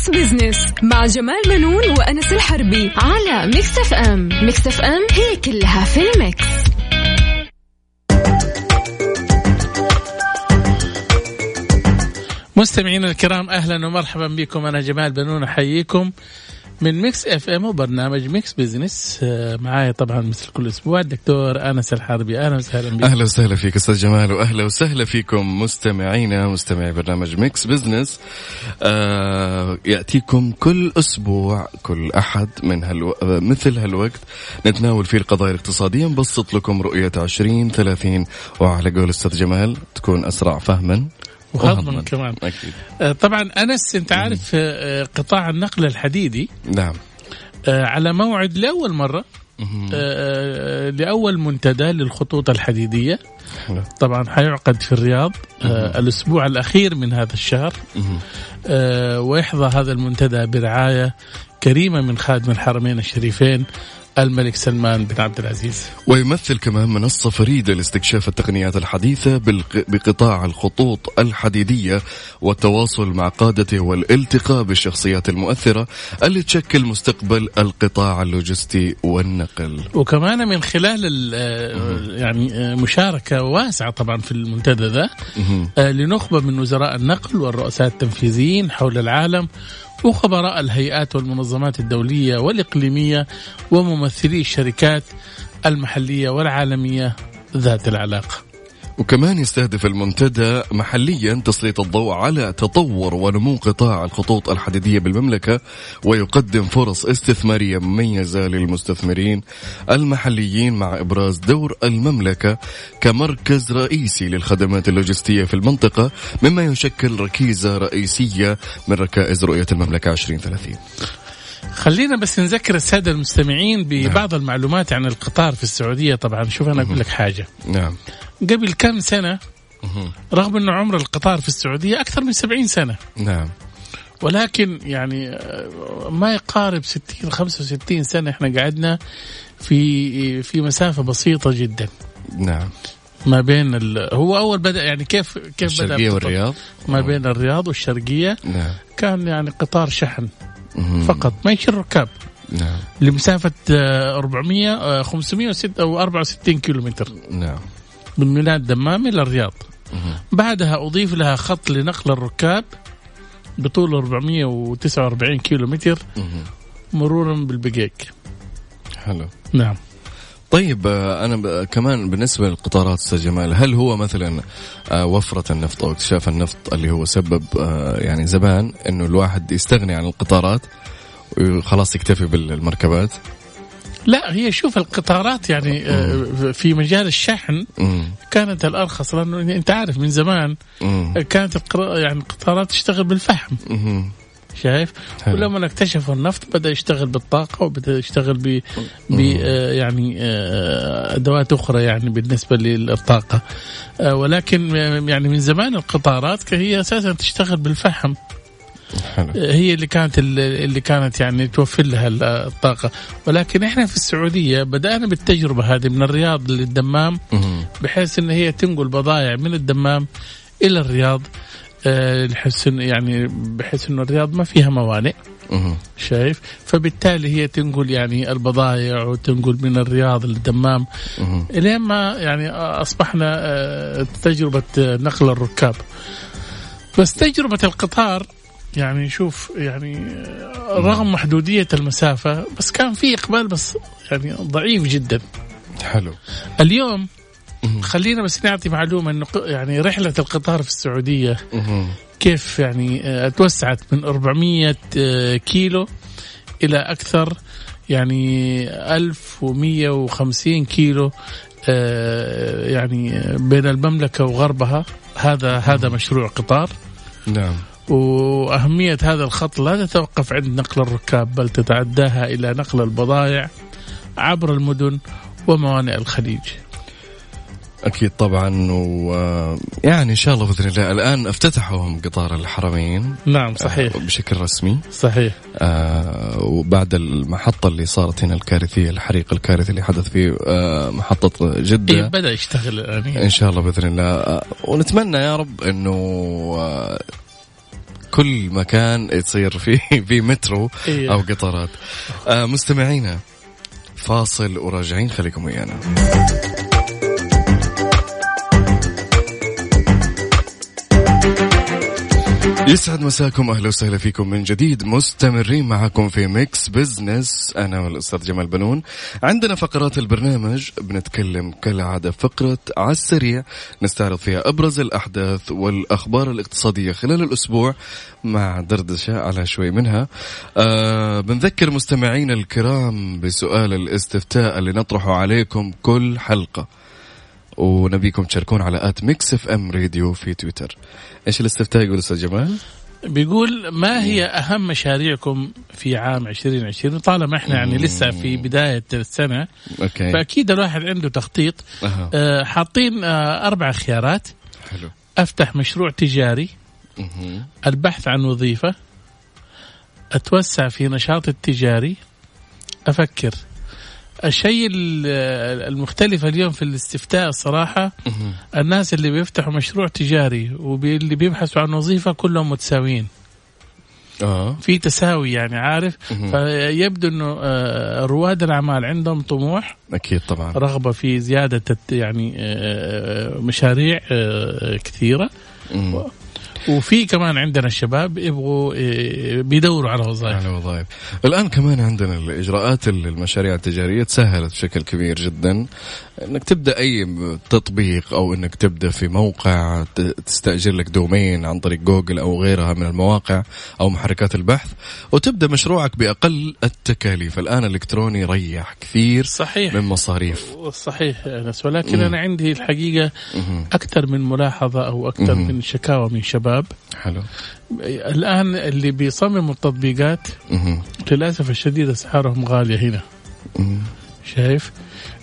Mix Business مع جمال بنون وأنس الحربي على Mix FM Mix FM هي كلها في ال Mix. مستمعينا الكرام أهلا ومرحبا بكم. أنا جمال بنون أحييكم. من Mix FM وبرنامج Mix Business آه، معايا طبعا مثل كل أسبوع الدكتور أنس الحربي. أهلا وسهلا بك. أهلا وسهلا فيك أستاذ جمال واهلا وسهلا فيكم مستمعينا مستمعي برنامج Mix Business آه يأتيكم كل أسبوع كل أحد من هالو... مثل هالوقت نتناول فيه القضايا الاقتصادية. نبسط لكم رؤية 20 30 وعلى قول أستاذ جمال تكون أسرع فهما. وهضما كمان. أكيد. آه، طبعا أنس أنت عارف آه، قطاع النقل الحديدي نعم. آه، على موعد لأول مرة لأول منتدى للخطوط الحديدية. طبعا حيعقد في الرياض الأسبوع الأخير من هذا الشهر. ويحظى هذا المنتدى برعاية كريمة من خادم الحرمين الشريفين الملك سلمان بن عبد العزيز. ويمثل كمان منصة فريدة لاستكشاف التقنيات الحديثة بقطاع الخطوط الحديدية والتواصل مع قادته والالتقاء بالشخصيات المؤثرة اللي تشكل مستقبل القطاع اللوجستي والنقل. وكمان من خلال ال- آه، يعني آه، مشاركة واسعة طبعا في المنتدى ذا آه، لنخبة من وزراء النقل والرؤساء التنفيذيين حول العالم وخبراء الهيئات والمنظمات الدولية والإقليمية وممثلي الشركات المحلية والعالمية ذات العلاقة. وكمان يستهدف المنتدى محليا تسليط الضوء على تطور ونمو قطاع الخطوط الحديدية بالمملكة ويقدم فرص استثمارية مميزة للمستثمرين المحليين مع إبراز دور المملكة كمركز رئيسي للخدمات اللوجستية في المنطقة مما يشكل ركيزة رئيسية من ركائز رؤية المملكة 2030 خلينا بس نذكر السادة المستمعين ببعض المعلومات عن القطار في السعودية. طبعا شوف أنا أقول لك حاجة. نعم. قبل كم سنة رغم انه عمر القطار في السعودية أكثر من 70 سنة. نعم. ولكن يعني آه، ما يقارب 60 65 سنة إحنا قعدنا في في مسافة بسيطة جدا. نعم. ما بين ال... هو أول بدأ يعني كيف كيف بدأ الشرقية القطار؟ والرياض. ما بين الرياض والشرقية. نعم. كان يعني قطار شحن. فقط. ما يشيل ركاب. نعم. لمسافة آه، 400 آه، 506 أو 64 كيلو متر نعم. من ميناء الدمام إلى الرياض. بعدها أضيف لها خط لنقل الركاب بطول 449 كيلو متر. مرورا بالبقيق. حلو. نعم. طيب آه، أنا كمان بالنسبة للقطارات أستاذ جمال هل هو مثلا آه، وفرة النفط أو اكتشاف النفط اللي هو سبب آه، يعني زمان إنه الواحد يستغني عن القطارات وخلاص يكتفي بالمركبات لا هي شوف القطارات يعني في مجال الشحن. كانت الأرخص لأنه أنت عارف من زمان. كانت يعني القطارات تشتغل بالفحم. شايف؟ حلو. ولما اكتشفوا النفط بدأ يشتغل بالطاقة وبدأ يشتغل ب آه، يعني آه، أدوات أخرى يعني بالنسبة للطاقة. آه، ولكن آه، يعني من زمان القطارات هي أساسا تشتغل بالفحم. حلو. آه، هي اللي كانت اللي كانت يعني توفر لها ال- الطاقة. ولكن إحنا في السعودية بدأنا بالتجربة هذه من الرياض للدمام. بحيث إن هي تنقل بضائع من الدمام إلى الرياض. آه، إن- يعني بحيث إنه الرياض ما فيها موانئ. شايف فبالتالي هي تنقل يعني البضائع وتنقل من الرياض للدمام. إلين ما يعني أصبحنا آه، تجربة آه، نقل الركاب بس تجربة القطار يعني شوف يعني رغم محدودية المسافة بس كان في إقبال بس يعني ضعيف جدا حلو اليوم. خلينا بس نعطي معلومة إنه يعني رحلة القطار في السعودية. كيف يعني آه، توسعت من 400 آه، كيلو إلى أكثر؟ يعني 1150 كيلو آه، يعني بين المملكة وغربها. هذا هذا مشروع قطار. نعم. وأهمية هذا الخط لا تتوقف عند نقل الركاب بل تتعداها إلى نقل البضائع عبر المدن وموانئ الخليج. أكيد طبعا ويعني إن شاء الله بإذن الله. الآن افتتحوا قطار الحرمين. نعم صحيح. آه، بشكل رسمي. صحيح. آه وبعد المحطة اللي صارت هنا الكارثية الحريق الكارثي اللي حدث في آه محطة إيه جدة بدأ يشتغل الآن إن شاء الله بإذن الله. آه ونتمنى يا رب إنه آه كل مكان تصير فيه في مترو إيه. أو قطارات. آه مستمعينا فاصل وراجعين. خليكم ويانا. يسعد مساكم أهلا وسهلا فيكم من جديد. مستمرين معكم في Mix Business أنا والأستاذ جمال بنون. عندنا فقرات البرنامج. بنتكلم كالعادة فقرة على السريع. نستعرض فيها أبرز الأحداث والأخبار الاقتصادية خلال الأسبوع مع دردشة على شوي منها. آه بنذكر مستمعينا الكرام بسؤال الاستفتاء اللي نطرحه عليكم كل حلقة. ونبيكم تشاركون على at Mix FM Radio في تويتر. إيش الاستفتاء يقول أستاذ جمال؟ بيقول ما هي أهم مشاريعكم في عام 2020 طالما إحنا يعني لسه في بداية السنة أوكي. فأكيد الواحد عنده تخطيط. أها. آه، حاطين آه، أربع خيارات. حلو. أفتح مشروع تجاري. مهم. البحث عن وظيفة. أتوسع في نشاط التجاري. أفكر. الشيء ال- المختلف اليوم في الاستفتاء الصراحه مهم. الناس اللي بيفتحوا مشروع تجاري واللي بيبحثوا عن وظيفة كلهم متساويين آه في تساوي يعني عارف. فيبدو إنه آه، رواد الأعمال عندهم طموح أكيد طبعا رغبة في زيادة يعني آه، مشاريع آه، كثيرة مم. وفي كمان عندنا الشباب يبغوا آه، بيدوروا على وظائف. على وظائف. الآن كمان عندنا الإجراءات المشاريع التجارية تسهلت بشكل كبير جدا. إنك تبدأ أي تطبيق أو إنك تبدأ في موقع تستأجر لك دومين عن طريق جوجل أو غيرها من المواقع أو محركات البحث وتبدأ مشروعك بأقل التكاليف. الآن الإلكتروني ريح كثير صحيح. من مصاريف. صحيح أنس ولكن مم. أنا عندي الحقيقة. أكثر من ملاحظة أو أكثر مم. من شكاوى من شباب. حلو الآن اللي بيصمموا التطبيقات. للأسف الشديد أسعارهم غالية هنا. شايف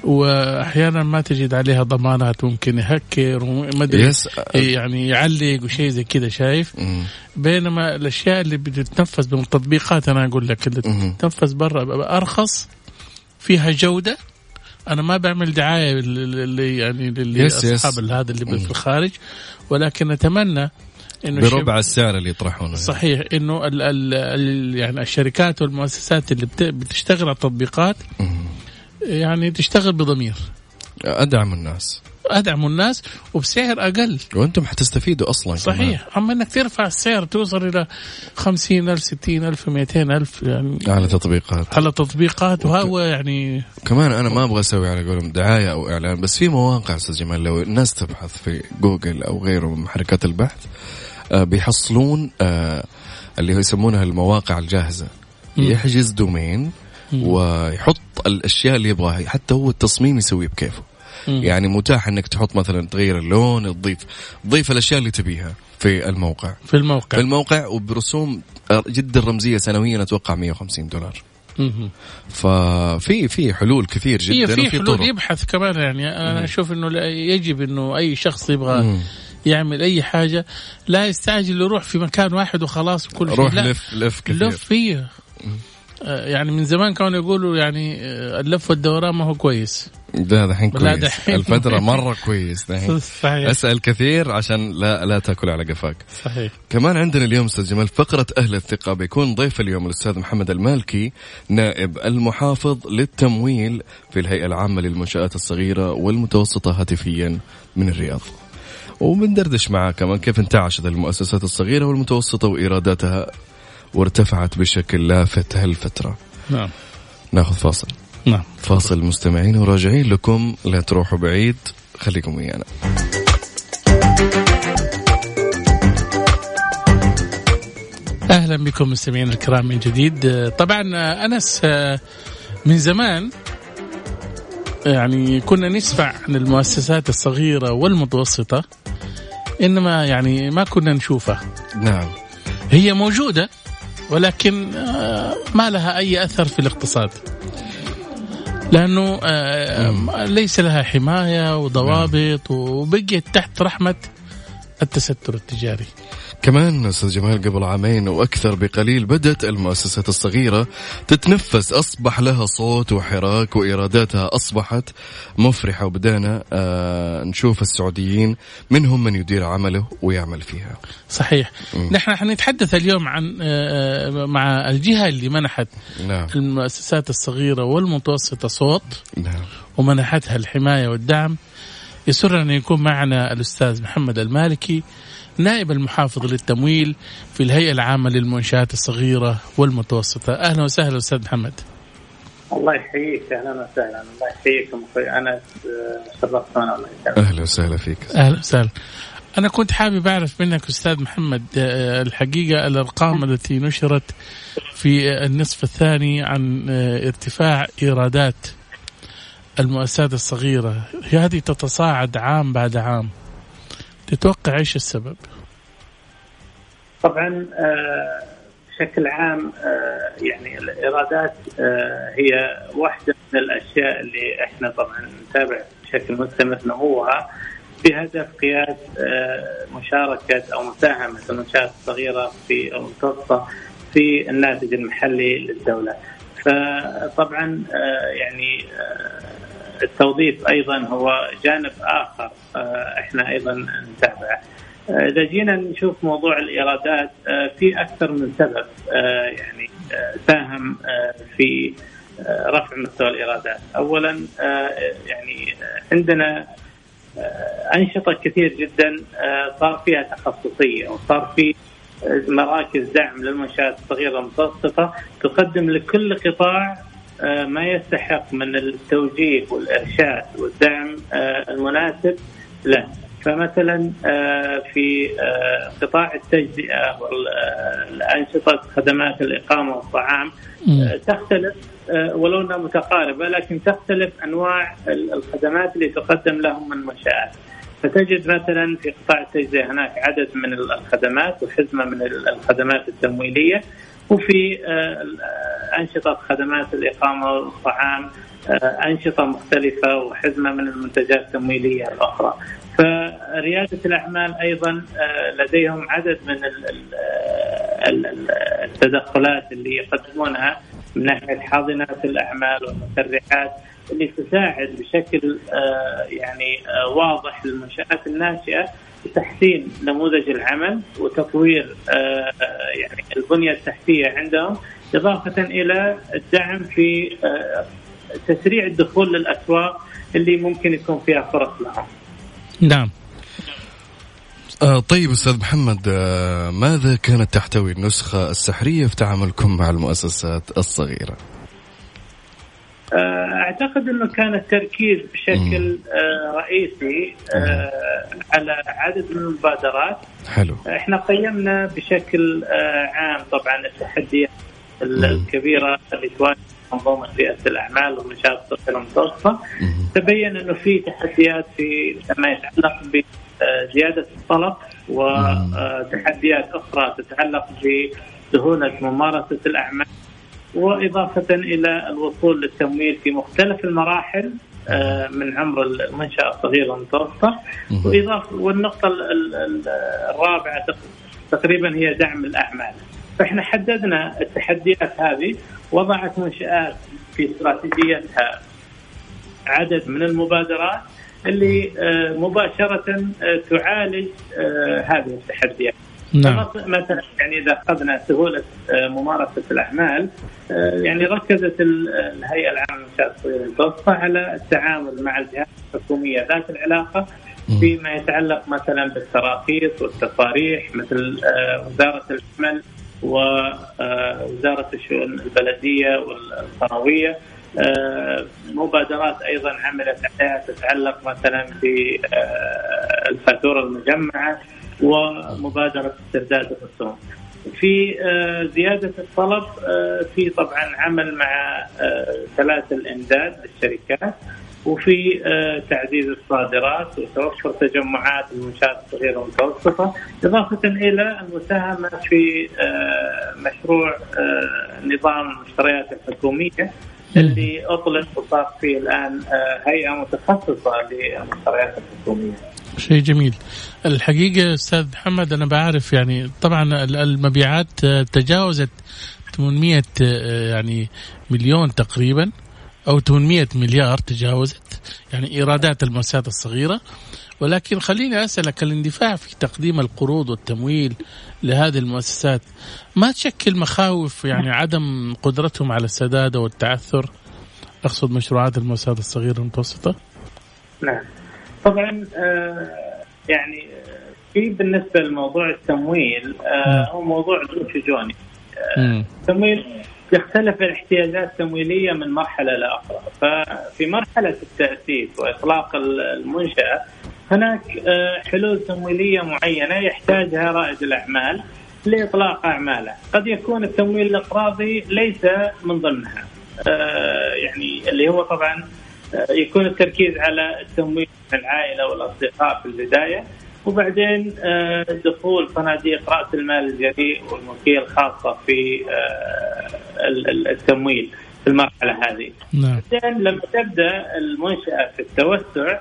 وأحيانا ما تجد عليها ضمانات ممكن يهكر وما أدري يس يعني يعلق وشيء زي كذا شايف مهم. بينما الأشياء اللي بتتنفذ من التطبيقات أنا أقول لك اللي مهم. تتنفذ برا أرخص فيها جودة أنا ما بعمل دعاية اللي يعني للي يس، يس. اصحاب هذا اللي مم. في الخارج ولكن أتمنى إنه بربع السعر اللي يطرحونه صحيح إنه ال ال ال يعني الشركات والمؤسسات اللي بت- بتشتغل على التطبيقات. يعني تشتغل بضمير. أدعم الناس. أدعم الناس وبسعر أقل. وأنتم حتستفيدوا أصلا كمان. صحيح أما إنك ترفع السعر توصل إلى خمسين ألف ستين ألف مئتين ألف يعني على تطبيقات. على تطبيقات وهو يعني كمان أنا ما أبغى أسوي على قولهم دعاية أو إعلان بس في مواقع أستاذ جمال لو الناس تبحث في جوجل أو غيره من محركات البحث بيحصلون آه، اللي هو يسمونها المواقع الجاهزة. يحجز دومين ويحط الأشياء اللي يبغاها. حتى هو التصميم يسويه بكيفه. يعني متاح إنك تحط مثلا تغير اللون تضيف تضيف الأشياء اللي تبيها في الموقع. في الموقع. في الموقع وبرسوم آه، جدا رمزية سنويا أتوقع 150 دولار. ففي في حلول كثير جدا في حلول طرق. يبحث كمان يعني. أنا أشوف إنه يجب إنه أي شخص يبغى مم. يعمل أي حاجة لا يستعجل يروح في مكان واحد وخلاص كل شيء. روح لف لف كثير. لف فيه. آه، يعني من زمان كانوا يقولوا يعني آه، اللف والدوران ما هو كويس. ده دحين كويس. دحين. الفترة مرة كويس دحين. صحيح. أسأل كثير عشان لا لا تأكل على قفاك. صحيح. كمان عندنا اليوم أستاذ جمال فقرة أهل الثقة بيكون ضيف اليوم الأستاذ محمد المالكي نائب المحافظ للتمويل في الهيئة العامة للمنشآت الصغيرة والمتوسطة هاتفيا من الرياض. وبندردش معاه كمان كيف انتعشت المؤسسات الصغيرة والمتوسطة وإيراداتها وارتفعت بشكل لافت هالفترة نعم. ناخذ فاصل. نعم. فاصل مستمعين وراجعين لكم لا تروحوا بعيد خليكم ويانا. أهلا بكم مستمعينا الكرام من جديد. طبعا أنس آه، من زمان يعني كنا نسمع عن المؤسسات الصغيرة والمتوسطة إنما يعني ما كنا نشوفها. نعم. هي موجودة ولكن آه، ما لها أي أثر في الاقتصاد. لأنه آه، ليس لها حماية وضوابط وبقيت تحت رحمة التستر التجاري. كمان أستاذ جمال قبل عامين وأكثر بقليل بدأت المؤسسات الصغيرة تتنفس أصبح لها صوت وحراك وإيراداتها أصبحت مفرحة وبدأنا آه نشوف السعوديين منهم من يدير عمله ويعمل فيها. صحيح م. نحن حنتحدث اليوم عن آه, آه، مع الجهة اللي منحت نعم. المؤسسات الصغيرة والمتوسطة صوت نعم. ومنحتها الحماية والدعم يسرنا أن يكون معنا الأستاذ محمد المالكي نائب المحافظ للتمويل في الهيئة العامة للمنشآت الصغيرة والمتوسطة. أهلا وسهلا أستاذ محمد. الله يحييك. أهلا وسهلا. الله يحييك. أخوي انس شرفتنا الله يسلمك. أهلا وسهلا فيك. أهلا وسهلا. أنا كنت حابب أعرف منك أستاذ محمد آه، الحقيقة الأرقام التي نشرت في النصف الثاني عن آه، ارتفاع إيرادات المؤسسات الصغيرة. هذه تتصاعد عام بعد عام. تتوقع إيش السبب؟ طبعا آه، بشكل عام آه، يعني الإيرادات آه، هي واحدة من الأشياء اللي إحنا طبعا نتابع بشكل مستمر نموها بهدف قياس مشاركة أو مساهمة المنشات الصغيرة في المتوسطه في الناتج المحلي للدولة. فطبعا يعني التوظيف أيضا هو جانب آخر آه، إحنا أيضا نتابعه. آه، إذا جينا نشوف موضوع الإيرادات آه، في أكثر من سبب يعني ساهم في رفع مستوى الإيرادات. اولا يعني عندنا أنشطة كثير جدا صار فيها تخصصية وصار في مراكز دعم للمنشآت الصغيرة والمتوسطة تقدم لكل قطاع ما يستحق من التوجيه والإرشاد والدعم آه، المناسب له فمثلا آه، في قطاع التجزئة والأنشطة خدمات الإقامة والطعام تختلف ولو إنها متقاربة لكن تختلف أنواع الخدمات اللي تقدم لهم من منشات. فتجد مثلا في قطاع التجزئة هناك عدد من الخدمات وحزمة من الخدمات التمويلية وفي آه، أنشطة خدمات الإقامة والطعام آه، أنشطة مختلفة وحزمة من المنتجات التمويلية الأخرى. فريادة الأعمال أيضا آه، لديهم عدد من التدخلات اللي يقدمونها من ناحية حاضنات الأعمال والمسرعات اللي تساعد بشكل يعني واضح للمنشآت الناشئة تحسين نموذج العمل وتطوير آه، يعني البنية التحتية عندهم. إضافة إلى الدعم في آه، تسريع الدخول للأسواق اللي ممكن يكون فيها فرص لهم. نعم. آه طيب أستاذ محمد آه ماذا كانت تحتوي النسخة السحرية في تعاملكم مع المؤسسات الصغيرة؟ آه، أعتقد أنه كان التركيز بشكل آه، رئيسي آه، على عدد من المبادرات حلو إحنا قيمنا بشكل عام طبعا التحديات الكبيرة اللي تواجه منظومه رئاسه الأعمال والنشاط الصغيره المتوسطة. تبين إنه في تحديات في ما يتعلق بزيادة الطلب وتحديات أخرى تتعلق بسهوله ممارسة الأعمال وإضافة إلى الوصول للتمويل في مختلف المراحل آه، من عمر المنشأة الصغيرة والمتوسطة. وإضافة والنقطة الرابعة تقريبا هي دعم الأعمال. فإحنا حددنا التحديات هذه وضعت منشآت في استراتيجيتها عدد من المبادرات اللي آه، مباشرة آه، تعالج هذه التحديات نعم. مثلا يعني إذا أخذنا سهولة آه، ممارسة الأعمال آه، يعني ركزت الهيئة العامة للمنشات الصغيره والمتوسطه على التعامل مع الجهات الحكومية ذات العلاقة فيما يتعلق مثلا بالتراخيص والتصاريح مثل آه، وزارة العمل ووزارة الشؤون البلدية والقرويه مبادرات أيضا عملت عليها تتعلق مثلا بالفاتورة المجمعة ومبادرة استرداد الرسوم. في آه، زيادة الطلب آه، في طبعا عمل مع آه، ثلاث الإمداد للشركات وفي تعزيز الصادرات وتوفر تجمعات المنشات الصغيره والمتوسطه إضافة إلى المساهمة في مشروع نظام المشتريات الحكومية اللي أطلق وصار فيه الآن هيئة متخصصة للمشتريات الحكومية. شيء جميل. الحقيقة أستاذ محمد أنا بعرف يعني طبعا المبيعات تجاوزت 800 يعني مليون تقريبا. أو 800 مليار تجاوزت يعني إيرادات المؤسسات الصغيرة. ولكن خليني أسألك الاندفاع في تقديم القروض والتمويل لهذه المؤسسات ما تشكل مخاوف يعني عدم قدرتهم على السداد والتعثر؟ أقصد مشروعات المؤسسات الصغيرة والمتوسطة نعم. طبعا آه يعني في بالنسبة لموضوع التمويل آه هو موضوع ذو شجوني آه التمويل يختلف الاحتياجات التمويلية من مرحلة لأخرى ففي مرحلة التأسيس وإطلاق المنشأة هناك آه، حلول تمويلية معينة يحتاجها رائد الأعمال لإطلاق أعماله، قد يكون التمويل الأقراضي ليس من ضمنها. آه، يعني اللي هو طبعا آه، يكون التركيز على التمويل العائلة والأصدقاء في البداية. وبعدين دخول صناديق رأس المال الجريء والملكيه الخاصه في التمويل في المرحلة هذه. نعم. بعدين لما تبدأ المنشأة في التوسع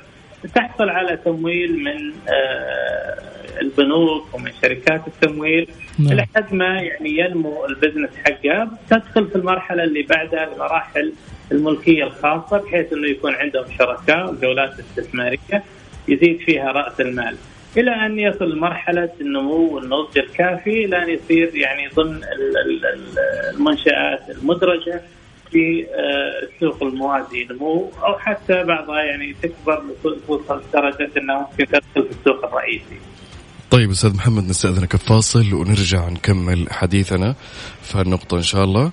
تحصل على تمويل من آه، البنوك ومن شركات التمويل نعم. لحد ما يعني ينمو البزنس حقها تدخل في المرحلة اللي بعدها المراحل الملكية الخاصة بحيث إنه يكون عندهم شركاء وجولات استثمارية يزيد فيها رأس المال إلى أن يصل لمرحله النمو والنضج الكافي إلى أن يصير يعني ضمن المنشآت المدرجة في آه، السوق الموازي نمو أو حتى بعضها يعني تكبر توصل لدرجه أنها ممكن تدخل في السوق الرئيسي. طيب أستاذ محمد نستأذنك فاصل ونرجع نكمل حديثنا في هالنقطة إن شاء الله.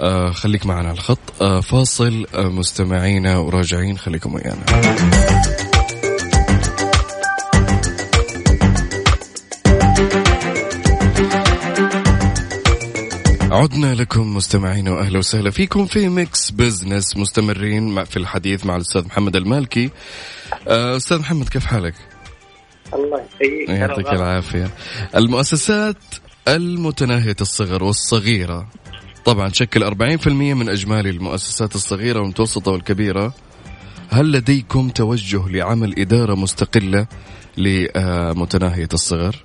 آه خليك معنا على الخط آه فاصل آه مستمعينا وراجعين خليكم ويانا. عدنا لكم مستمعين وأهلا وسهلا فيكم في Mix Business مستمرين في الحديث مع الأستاذ محمد المالكي. آه، أستاذ محمد كيف حالك؟ الله يعطيك العافية. المؤسسات المتناهية الصغر والصغيرة. طبعا تشكل 40% من أجمالي المؤسسات الصغيرة والمتوسطة والكبيرة. هل لديكم توجه لعمل إدارة مستقلة لمتناهية الصغر؟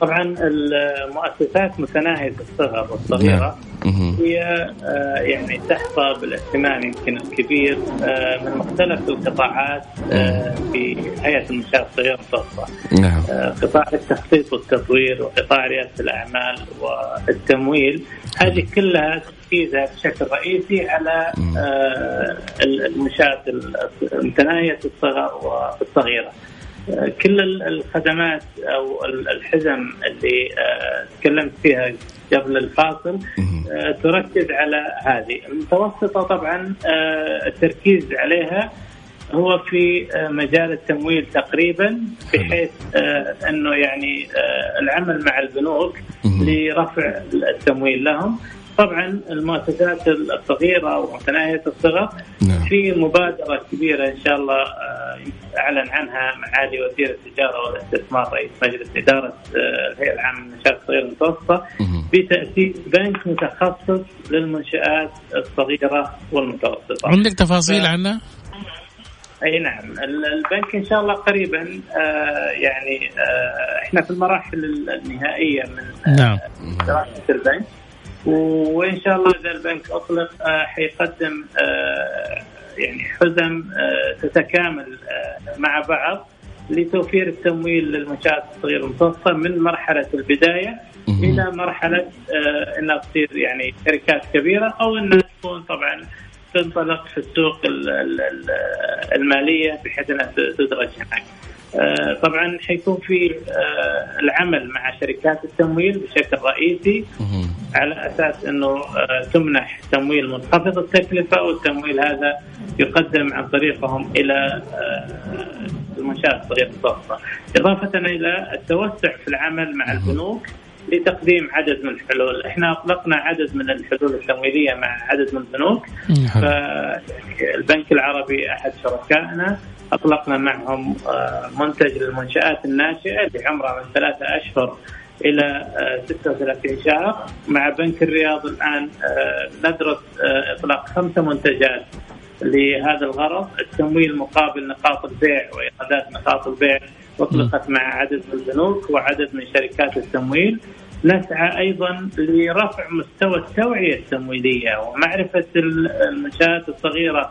طبعا المؤسسات متناهية الصغر والصغيرة نعم. هي آه، يعني تحظى بالاهتمام يمكن الكبير آه، من مختلف القطاعات آه، في هيئة المنشات الصغيرة والمتوسطه. نعم. قطاع التخطيط والتطوير وقطاع ريادة الأعمال والتمويل هذه كلها تركيزها بشكل رئيسي على المنشات المتناهية الصغر والصغيرة. كل الخدمات أو الحزم اللي آه، تكلمت فيها قبل الفاصل آه، تركز على هذه. المتوسطة طبعا آه، التركيز عليها هو في مجال التمويل تقريبا بحيث أنه يعني العمل مع البنوك لرفع التمويل لهم. طبعا المؤسسات الصغيرة ومتناهية الصغر نعم. في مبادرة كبيرة إن شاء الله أعلن عنها معالي وزير التجارة والاستثمار رئيس مجلس إدارة آه، الهيئة العامة للمنشات الصغيره والمتوسطه بتأسيس بنك متخصص للمنشآت الصغيرة والمتوسطة. عندك تفاصيل ف... عنه؟ أي نعم البنك إن شاء الله قريبا آه يعني آه إحنا في المراحل النهائية من نعم. دراسة البنك وإن شاء الله إذا البنك أطلق حيقدم يعني حزم آه، تتكامل مع بعض لتوفير التمويل للمنشآت الصغيرة والمتوسطه من مرحلة البداية إلى مرحلة إنها تصير يعني شركات كبيرة أو إنها تكون طبعا تنطلق في السوق المالية بحيث إنها تدرج هناك. آه، طبعا حيكون في آه، العمل مع شركات التمويل بشكل رئيسي على أساس إنه آه، تمنح تمويل منخفض التكلفة والتمويل هذا يقدم عن طريقهم إلى المنشات الصغيره المتوسطه، إضافة إلى التوسع في العمل مع البنوك لتقديم عدد من الحلول، إحنا أطلقنا عدد من الحلول التمويلية مع عدد من البنوك. فالبنك العربي أحد شركائنا. أطلقنا معهم آه، منتج للمنشآت الناشئة اللي عمرها من ثلاثة أشهر إلى 36 آه، شهر. مع بنك الرياض الآن آه، ندرس إطلاق خمسة منتجات لهذا الغرض. التمويل مقابل نقاط البيع وإيرادات نقاط البيع أطلقت مع عدد من البنوك وعدد من شركات التمويل. نسعى أيضا لرفع مستوى التوعية التمويلية ومعرفة المنشآت الصغيرة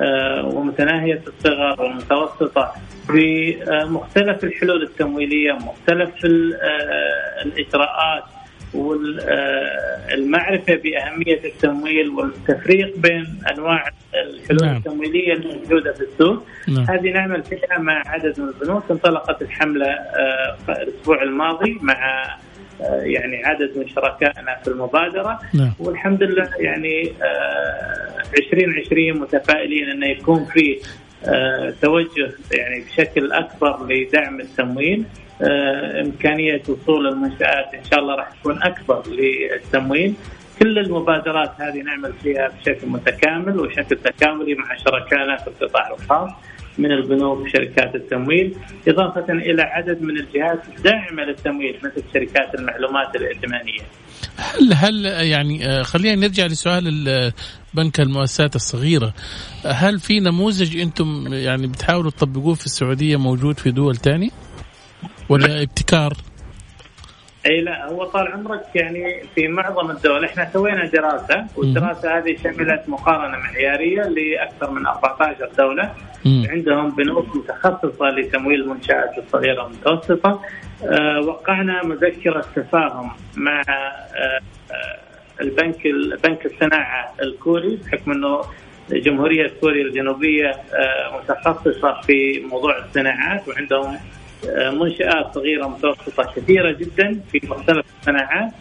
آه، ومتناهية الصغر والمتوسطة في آه، مختلف الحلول التمويلية مختلف آه، الإجراءات والمعرفه بأهمية التمويل والتفريق بين أنواع الحلول نعم. التمويلية الموجودة في السوق نعم. هذه نعمل فيها مع عدد من البنوك انطلقت الحملة الأسبوع الماضي مع يعني عدد من شركائنا في المبادرة نعم. والحمد لله يعني 2020 متفائلين إنه يكون في آه، توجه يعني بشكل أكبر لدعم التمويل آه، إمكانية وصول المنشآت إن شاء الله راح تكون أكبر للتمويل كل المبادرات هذه نعمل فيها بشكل متكامل وشكل تكاملي مع شركائنا في القطاع الخاص من البنوك وشركات التمويل إضافة إلى عدد من الجهات الداعمة للتمويل مثل شركات المعلومات الائتمانية. هل هل يعني آه، خلينا نرجع لسؤال بنك المؤسسات الصغيرة. هل في نموذج أنتم يعني بتحاولوا تطبقوه في السعودية موجود في دول تاني؟ ولا ابتكار؟ إي لا هو طال عمرك يعني في معظم الدول إحنا سوينا دراسة والدراسة هذه شملت مقارنة معيارية لأكثر من 14 دولة. مم. عندهم بنوك متخصصة لتمويل المنشات الصغيره والمتوسطة. أه وقعنا مذكرة تفاهم مع أه, آه، البنك بنك الصناعة الكوري بحكم إنه جمهورية كوريا الجنوبية أه متخصصة في موضوع الصناعات وعندهم منشآت صغيرة متوسطة كثيرة جدا في مختلف الصناعات.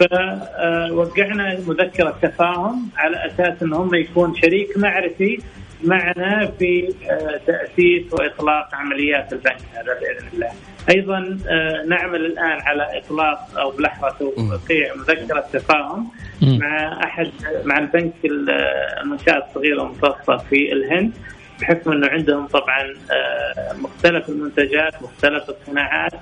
فوقعنا مذكرة تفاهم على أساس أن هم يكون شريك معرفي معنا في آه، تأسيس وإطلاق عمليات البنك هذا بإذن الله. أيضا آه، نعمل الآن على إطلاق أو بلحظة توقيع مذكرة تفاهم مع أحد مع البنك المنشآت الصغيرة والمتوسطة في الهند بحكم أنه عندهم طبعا آه، مختلف المنتجات مختلف الصناعات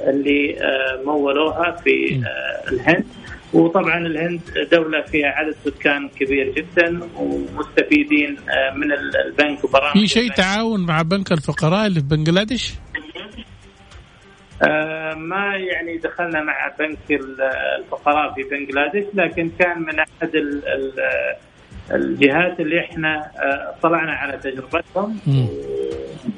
اللي آه، مولوها في آه، الهند. وطبعا الهند دولة فيها عدد سكان كبير جدا ومستفيدين من البنك وبرامج في شيء تعاون مع بنك الفقراء اللي في بنجلاديش؟ ما يعني دخلنا مع بنك الفقراء في بنجلاديش لكن كان من أحد الجهات اللي إحنا آه، طلعنا على تجربتهم.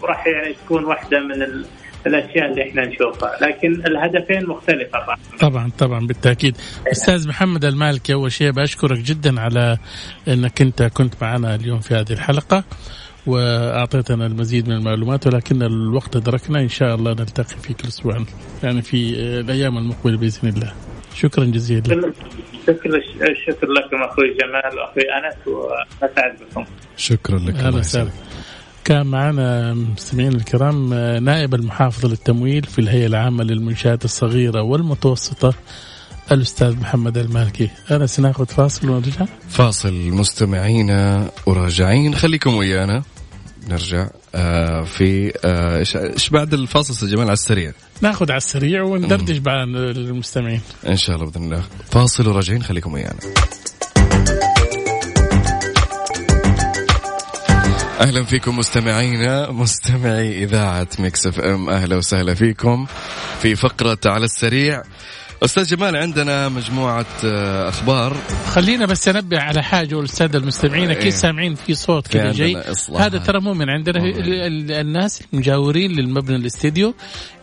وراح يعني تكون واحدة من الأشياء اللي إحنا نشوفها. لكن الهدفين مختلفة. طبعا طبعا طبعا بالتاكيد أستاذ محمد المالكي أول شيء بشكرك جدا على إنك أنت كنت معنا اليوم في هذه الحلقة وأعطيتنا المزيد من المعلومات ولكن الوقت أدركنا. إن شاء الله نلتقي فيك الأسبوع يعني في الأيام المقبلة بإذن الله. شكرا جزيلا. شكرا الشكر لكم أخوي جمال وأخوي أنس وأسعد بكم. شكرا لك أهلا وسهلا. كان معنا مستمعين الكرام نائب المحافظ للتمويل في الهيئة العامة للمنشآت الصغيرة والمتوسطة الأستاذ محمد المالكي. أنا سناخذ فاصل ونرجع. فاصل مستمعينا وراجعين. خليكم ويانا. نرجع آه في آه، إيش بعد الفاصل أستاذ جمال على السريع. ناخذ على السريع وندردش مع المستمعين. إن شاء الله بإذن الله. فاصل وراجعين. خليكم ويانا. أهلا فيكم مستمعينا. مستمعي إذاعة Mix FM أهلا وسهلا فيكم. في فقرة على السريع. أستاذ جمال عندنا مجموعة آه، أخبار. خلينا بس أنبه على حاجة والسادة المستمعين أكيد إيه. سامعين في صوت كذا جاي هذا ترى مو من عندنا. الناس المجاورين للمبنى الاستديو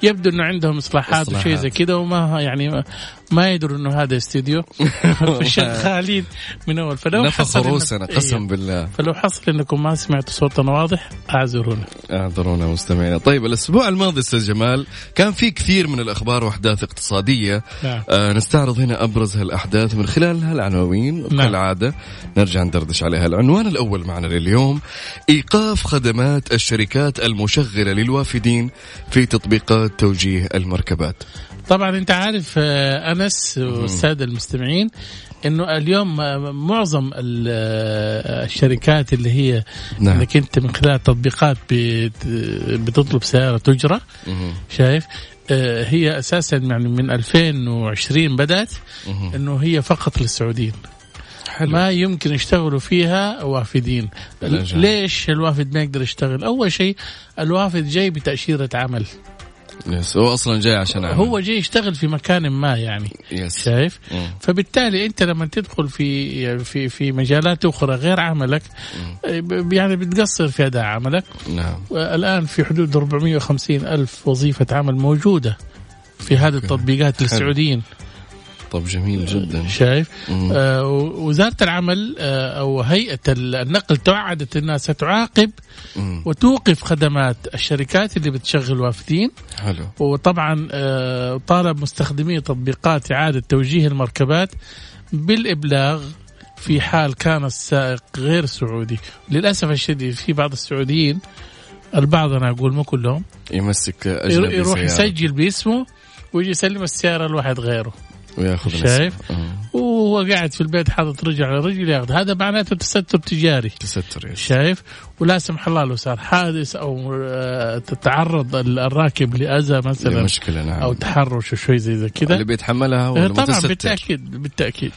يبدو إنه عندهم إصلاحات وشيء زي كذا وما يعني ما يدروا إنه هذا استديو. شغالين من أول. فلو حصل رؤوسنا قسم إيه. بالله. فلو حصل إنكم ما سمعتوا صوتنا واضح أعذرونا. أعذرونا مستمعينا. طيب الأسبوع الماضي أستاذ جمال كان في كثير من الأخبار وأحداث اقتصادية. نعم. آه نستعرض هنا أبرز هالأحداث من خلال هالعناوين. نعم. كالعادة نرجع ندردش عليها. العنوان الأول معنا لليوم إيقاف خدمات الشركات المشغلة للوافدين في تطبيقات توجيه المركبات. طبعا أنت عارف آه، أنس والسادة المستمعين إنه اليوم آه، معظم آه، الشركات اللي هي نعم. إنك أنت من خلال تطبيقات بتطلب سيارة تجرى شايف؟ هي أساسا يعني من 2020 بدأت إنه هي فقط للسعوديين. حلو. ما يمكن يشتغلوا فيها وافدين. ليش الوافد ما يقدر يشتغل؟ أول شيء الوافد جاي بتأشيرة عمل. يس هو أصلا جاي عشان عمل. هو جاي يشتغل في مكان ما يعني يس شايف؟ مم. فبالتالي أنت لما تدخل في في في مجالات أخرى غير عملك ب- يعني بتقصر في أداء عملك. نعم. الآن في حدود 450 ألف وظيفة عمل موجودة في هذه التطبيقات للسعوديين طب جميل جدا. شايف. آه وزارة العمل آه أو هيئة النقل توعدت الناس ستعاقب مم. وتوقف خدمات الشركات اللي بتشغل وافدين حلو. وطبعا آه، طالب مستخدمي تطبيقات إعادة توجيه المركبات بالإبلاغ في حال كان السائق غير سعودي. للأسف الشديد في بعض السعوديين البعض أنا أقول مو كلهم يمسك أجنبي يروح سيارة. يسجل باسمه ويجي يسلم السيارة لواحد غيره. وياخذ شايف؟ وهو قاعد في البيت حاطط رجل على رجل ياخذ. هذا معناته تستر تجاري. تستر يس. شايف؟ ولا سمح الله لو صار حادث أو آه، تتعرض الراكب لأذى مثلا مشكلة نعم. أو تحرش وشوي زي ذا كذا. اللي بيتحملها هو آه، طبعا. بالتأكيد بالتأكيد.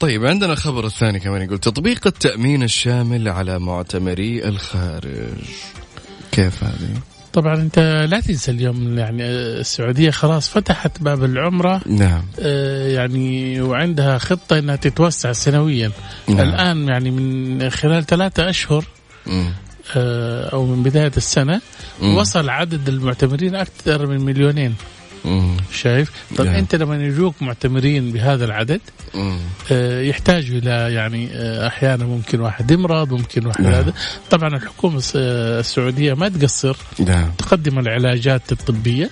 طيب عندنا الخبر الثاني كمان يقول تطبيق التأمين الشامل على معتمري الخارج. كيف هذه؟ طبعا أنت لا تنسى اليوم يعني آه، السعودية خلاص فتحت باب العمرة نعم آه، يعني وعندها خطة إنها تتوسع سنويا نعم. الآن يعني من خلال ثلاثة أشهر مم. آه، أو من بداية السنة مم. وصل عدد المعتمرين أكثر من مليونين. شايف طب نعم. أنت لما يجوك معتمرين بهذا العدد. آه، يحتاجوا إلى يعني آه، أحيانا ممكن واحد يمرض ممكن واحد نعم. هذا طبعا الحكومة آه، السعودية ما تقصر نعم تقدم العلاجات الطبية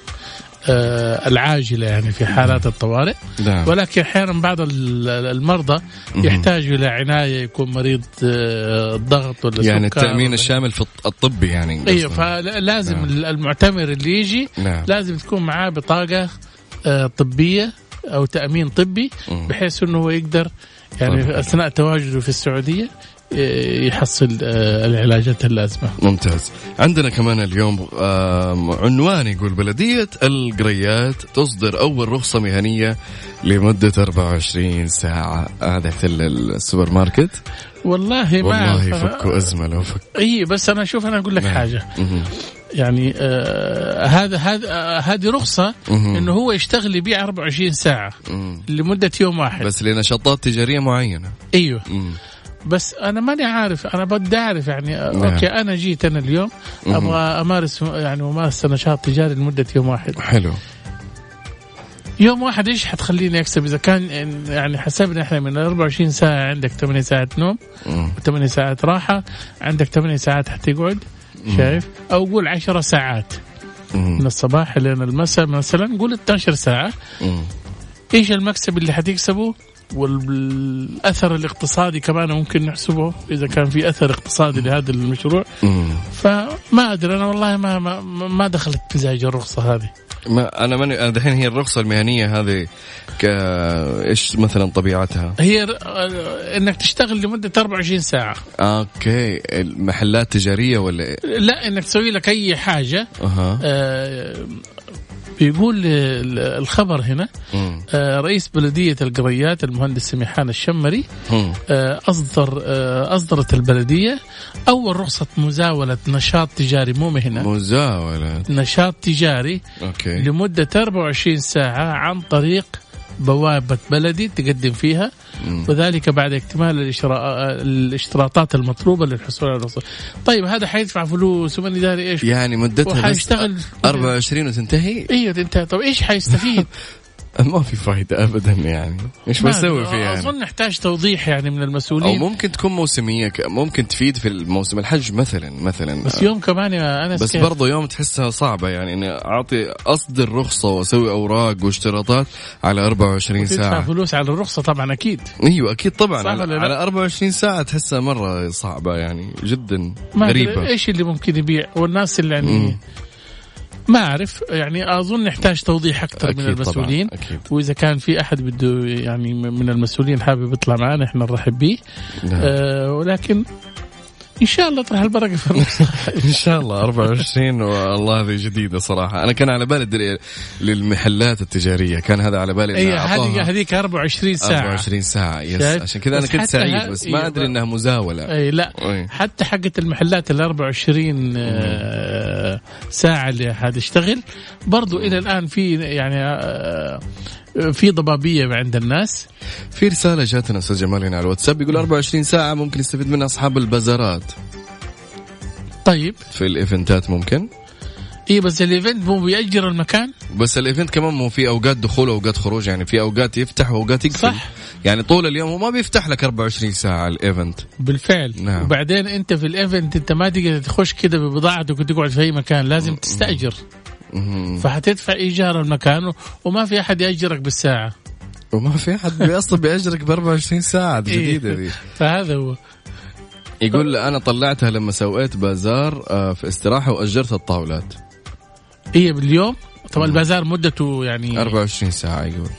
العاجلة يعني في حالات الطوارئ نعم ولكن أحيانا بعض ال- المرضى. يحتاجوا إلى عناية يكون مريض آه، الضغط ولا يعني ولا- الشامل في الط- الطبي يعني أيوه. فلازم نعم. المعتمر اللي يجي نعم لازم تكون معاه بطاقة آه، طبية أو تأمين طبي. بحيث إنه هو يقدر يعني طيب. أثناء تواجده في السعودية آه، يحصل آه، العلاجات اللازمة. ممتاز عندنا كمان اليوم عنوان يقول بلدية القريات تصدر أول رخصة مهنية لمدة 24 ساعة هذا احتل السوبر ماركت والله ما والله. فكوا أزمة لو فك إي بس أنا شوف أنا أقول لك نعم. حاجة. يعني آه هذا هذا آه هذه رخصة. إنه هو يشتغل يبيع 24 ساعة مم. لمدة يوم واحد بس لنشاطات تجارية معينة إيوه مم. بس أنا ماني عارف أنا بدي أعرف يعني نعم. أوكي أنا جيت أنا اليوم. أبغى أمارس يعني ممارسة نشاط تجاري لمدة يوم واحد حلو يوم واحد إيش حتخليني أكسب إذا كان يعني حسبنا إحنا من 24 ساعة عندك 8 ساعات نوم مم. و8 ساعات راحة عندك 8 ساعات حتقعد شايف أو قول 10 ساعات مم. من الصباح لين المساء مثلا قول 12 ساعة مم. إيش المكسب اللي حتكسبه والأثر الاقتصادي كمان ممكن نحسبه إذا كان في أثر اقتصادي لهذا المشروع. فما أدري أنا والله ما ما, ما دخلت مزاج الرخصة هذه ما أنا ماني أنا دحين هي الرخصة المهنية هذه ك إيش مثلا طبيعتها؟ هي ر- إنك تشتغل لمدة 24 ساعة أوكي المحلات تجارية ولا إيه؟ لا إنك تسوي لك أي حاجة أها آه، بيقول ال- الخبر هنا. آه، رئيس بلدية القريات المهندس سميحان الشمري. آه، أصدر آه، أصدرت البلدية أول رخصة مزاولة نشاط تجاري مو مهنة مزاولة نشاط تجاري أوكي لمدة 24 ساعة عن طريق بوابة بلدي تقدم فيها. وذلك بعد اكتمال الاشتراطات المطلوبة للحصول على الرخصه. طيب هذا حيدفع فلوس ومن داري إيش يعني مدتها وحيشتغل 24 وتنتهي أيوه انت طب إيش حيستفيد؟ ما في فايدة ابدا يعني إيش ما بسوي. فيها يعني؟ أظن نحتاج توضيح يعني من أو المسؤولين ممكن تكون موسمية ممكن تفيد في الموسم الحج مثلا مثلا بس يوم كمان يا أنس بس كيف؟ برضو يوم تحسها صعبة يعني إني أعطي اصدر رخصة وأسوي أوراق واشتراطات على 24 تدفع ساعة فلوس على الرخصة طبعا أكيد أيوه أكيد طبعا صح على؟ على 24 ساعة تحسها مرة صعبة يعني جدا غريبة إيش اللي ممكن يبيع والناس اللي يعني. ما أعرف يعني أظن نحتاج توضيح أكثر من المسؤولين طبعاً، أكيد. وإذا كان في أحد بده يعني من المسؤولين حابب يطلع معنا إحنا نرحب به نعم. آه ولكن إن شاء الله تروح البركه في إن شاء الله 24 والله هذه جديدة صراحة. أنا كان على بالي للمحلات التجارية. كان هذا على بالي اي أعطوها. هذيك 24 ساعة. 24 ساعة يس؟ عشان كذا أنا كنت سعيد بس ما أدري إنها مزاولة. اي لا. أي. حتى حقة المحلات ال 24 آه، ساعة اللي حتشتغل برضو إلى الآن في يعني آه، في ضبابية عند الناس. في رسالة جاتنا أستاذ جمال هنا على الواتساب يقول 24 ساعة ممكن يستفيد منها أصحاب البازارات. طيب. في ال event ات ممكن. اي بس ال event مو بيأجر المكان؟ بس ال event كمان مو في أوقات دخول واوقات خروج يعني في أوقات يفتح وأوقات يقفل. صح. يعني طول اليوم هو ما بيفتح لك 24 ساعة ال event. بالفعل. نعم. وبعدين أنت في ال event أنت ما تقدر تخش كده ببضاعتك وتقعد في أي مكان لازم تستأجر. مهم. فحتدفع إيجار المكان و- وما في أحد يأجرك بالساعة. وما في أحد أصلا بيأجرك ب 24 ساعة إيه. جديدة دي. فهذا هو. يقول أنا طلعتها لما سويت بازار آه، في استراحة وأجرت الطاولات. هي باليوم طبعا البازار مدته يعني 24 ساعة يقول.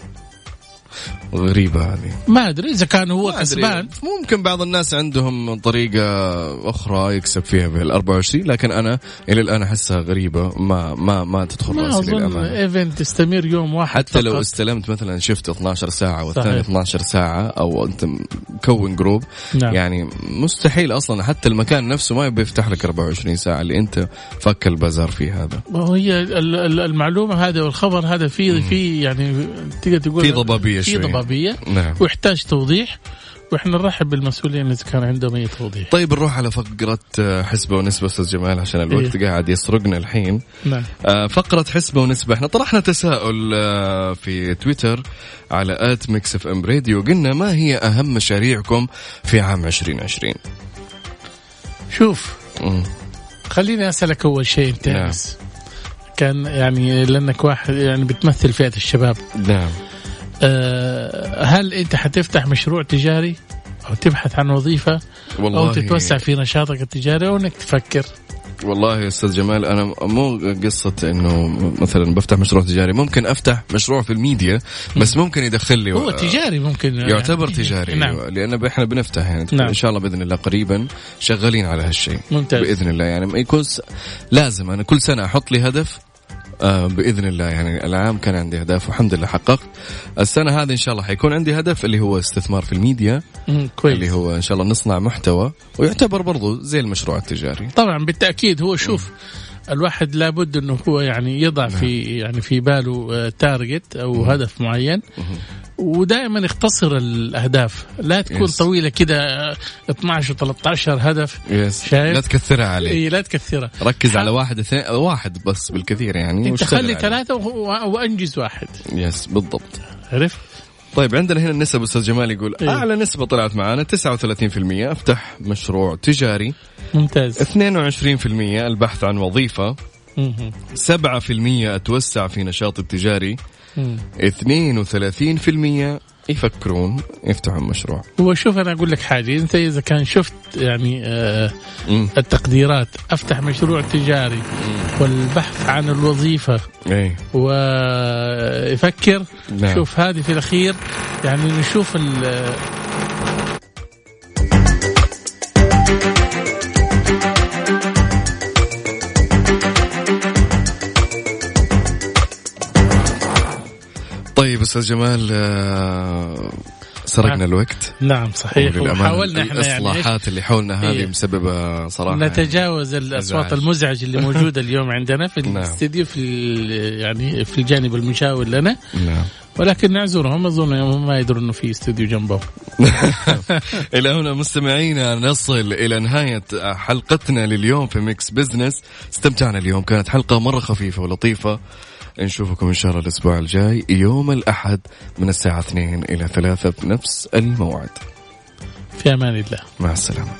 غريبة هذه ما أدري إذا كان هو أدري. كسبان ممكن بعض الناس عندهم طريقة أخرى يكسب فيها بال 24 لكن أنا إلى الآن أحسها غريبة ما ما ما تدخل ما رأسي للأمانة event تستمر يوم واحد حتى لو فقط. استلمت مثلا shift 12 ساعة والثاني صحيح. 12 ساعة أو أنت مكون group نعم. يعني مستحيل أصلا حتى المكان نفسه ما بيفتح لك 24 ساعة اللي أنت فك البازار فيه هذا وهي ال- ال- المعلومة هذا والخبر هذا في في يعني تقدر تقول في ضبابية في شوي. ضبابيه نعم. ويحتاج توضيح وإحنا نرحب بالمسؤولين اذا كان عندهم أي توضيح. طيب نروح على فقرة آه، حسبة ونسبة أستاذ جمال عشان الوقت إيه. قاعد يسرقنا الحين. نعم. آه، فقرة حسبة ونسبة. إحنا طرحنا تساؤل آه، في تويتر على at Mix FM Radio. قلنا ما هي أهم مشاريعكم في عام 2020 شوف مم. خليني أسألك أول شيء أنت نعم. كان يعني لأنك واحد يعني بتمثل فئة الشباب. نعم. أه هل انت حتفتح مشروع تجاري أو تبحث عن وظيفة والله أو تتوسع في نشاطك التجاري أو انك تفكر والله يا أستاذ جمال أنا مو قصة إنه مثلا بفتح مشروع تجاري ممكن أفتح مشروع في الميديا بس ممكن يدخل لي هو تجاري ممكن يعتبر يعني. تجاري نعم لأن إحنا بنفتح يعني نعم. إن شاء الله بإذن الله قريبا شغالين على هالشيء ممتاز. بإذن الله يعني يكون س... لازم أنا كل سنة أحط لي هدف آه بإذن الله يعني العام كان عندي أهداف والحمد لله حققت. السنة هذه إن شاء الله حيكون عندي هدف اللي هو استثمار في الميديا مم، كويس. اللي هو إن شاء الله نصنع محتوى ويعتبر برضو زي المشروع التجاري. طبعا بالتأكيد. هو شوف الواحد لابد إنه هو يعني يضع في يعني في باله target أو هدف معين. ودائما يختصر الأهداف. لا تكون yes. طويلة كده آه، 12 و13 هدف. يس شايف؟ لا تكثرها عليه اي لا تكثرها. ركز على واحد اثنين واحد بس بالكثير يعني أنت خلي. ثلاثة و- وأنجز واحد. يس بالضبط. عرفت؟ طيب عندنا هنا النسب أستاذ جمال يقول إيه. أعلى نسبة طلعت معانا 39% أفتح مشروع تجاري ممتاز 22% البحث عن وظيفة مهم. 7% أتوسع في نشاط التجاري مم. 32% يفكرون يفتحون مشروع. هو شوف أنا أقول لك حاجة أنت إذا كان شفت يعني آه التقديرات أفتح مشروع تجاري والبحث عن الوظيفة إيه. ويفكر نعم. شوف هذه في الأخير يعني نشوف أستاذ جمال آه، سرقنا نعم. الوقت نعم صحيح وحاولنا إحنا يعني؟ الإصلاحات اللي حولنا هذه إيه. مسببة صراحة نتجاوز الأصوات إزعاج. المزعجة اللي موجودة اليوم عندنا في نعم. الاستديو في يعني في الجانب المشاور لنا نعم ولكن نعذرهم أظن هم ما يدروا إنه في استوديو جنبهم إلى هنا مستمعينا نصل إلى نهاية حلقتنا لليوم في Mix Business استمتعنا اليوم كانت حلقة مرة خفيفة ولطيفة نشوفكم إن شاء الله الأسبوع الجاي يوم الأحد من الساعة 2 إلى 3 بنفس الموعد. في أمان الله. مع السلامة.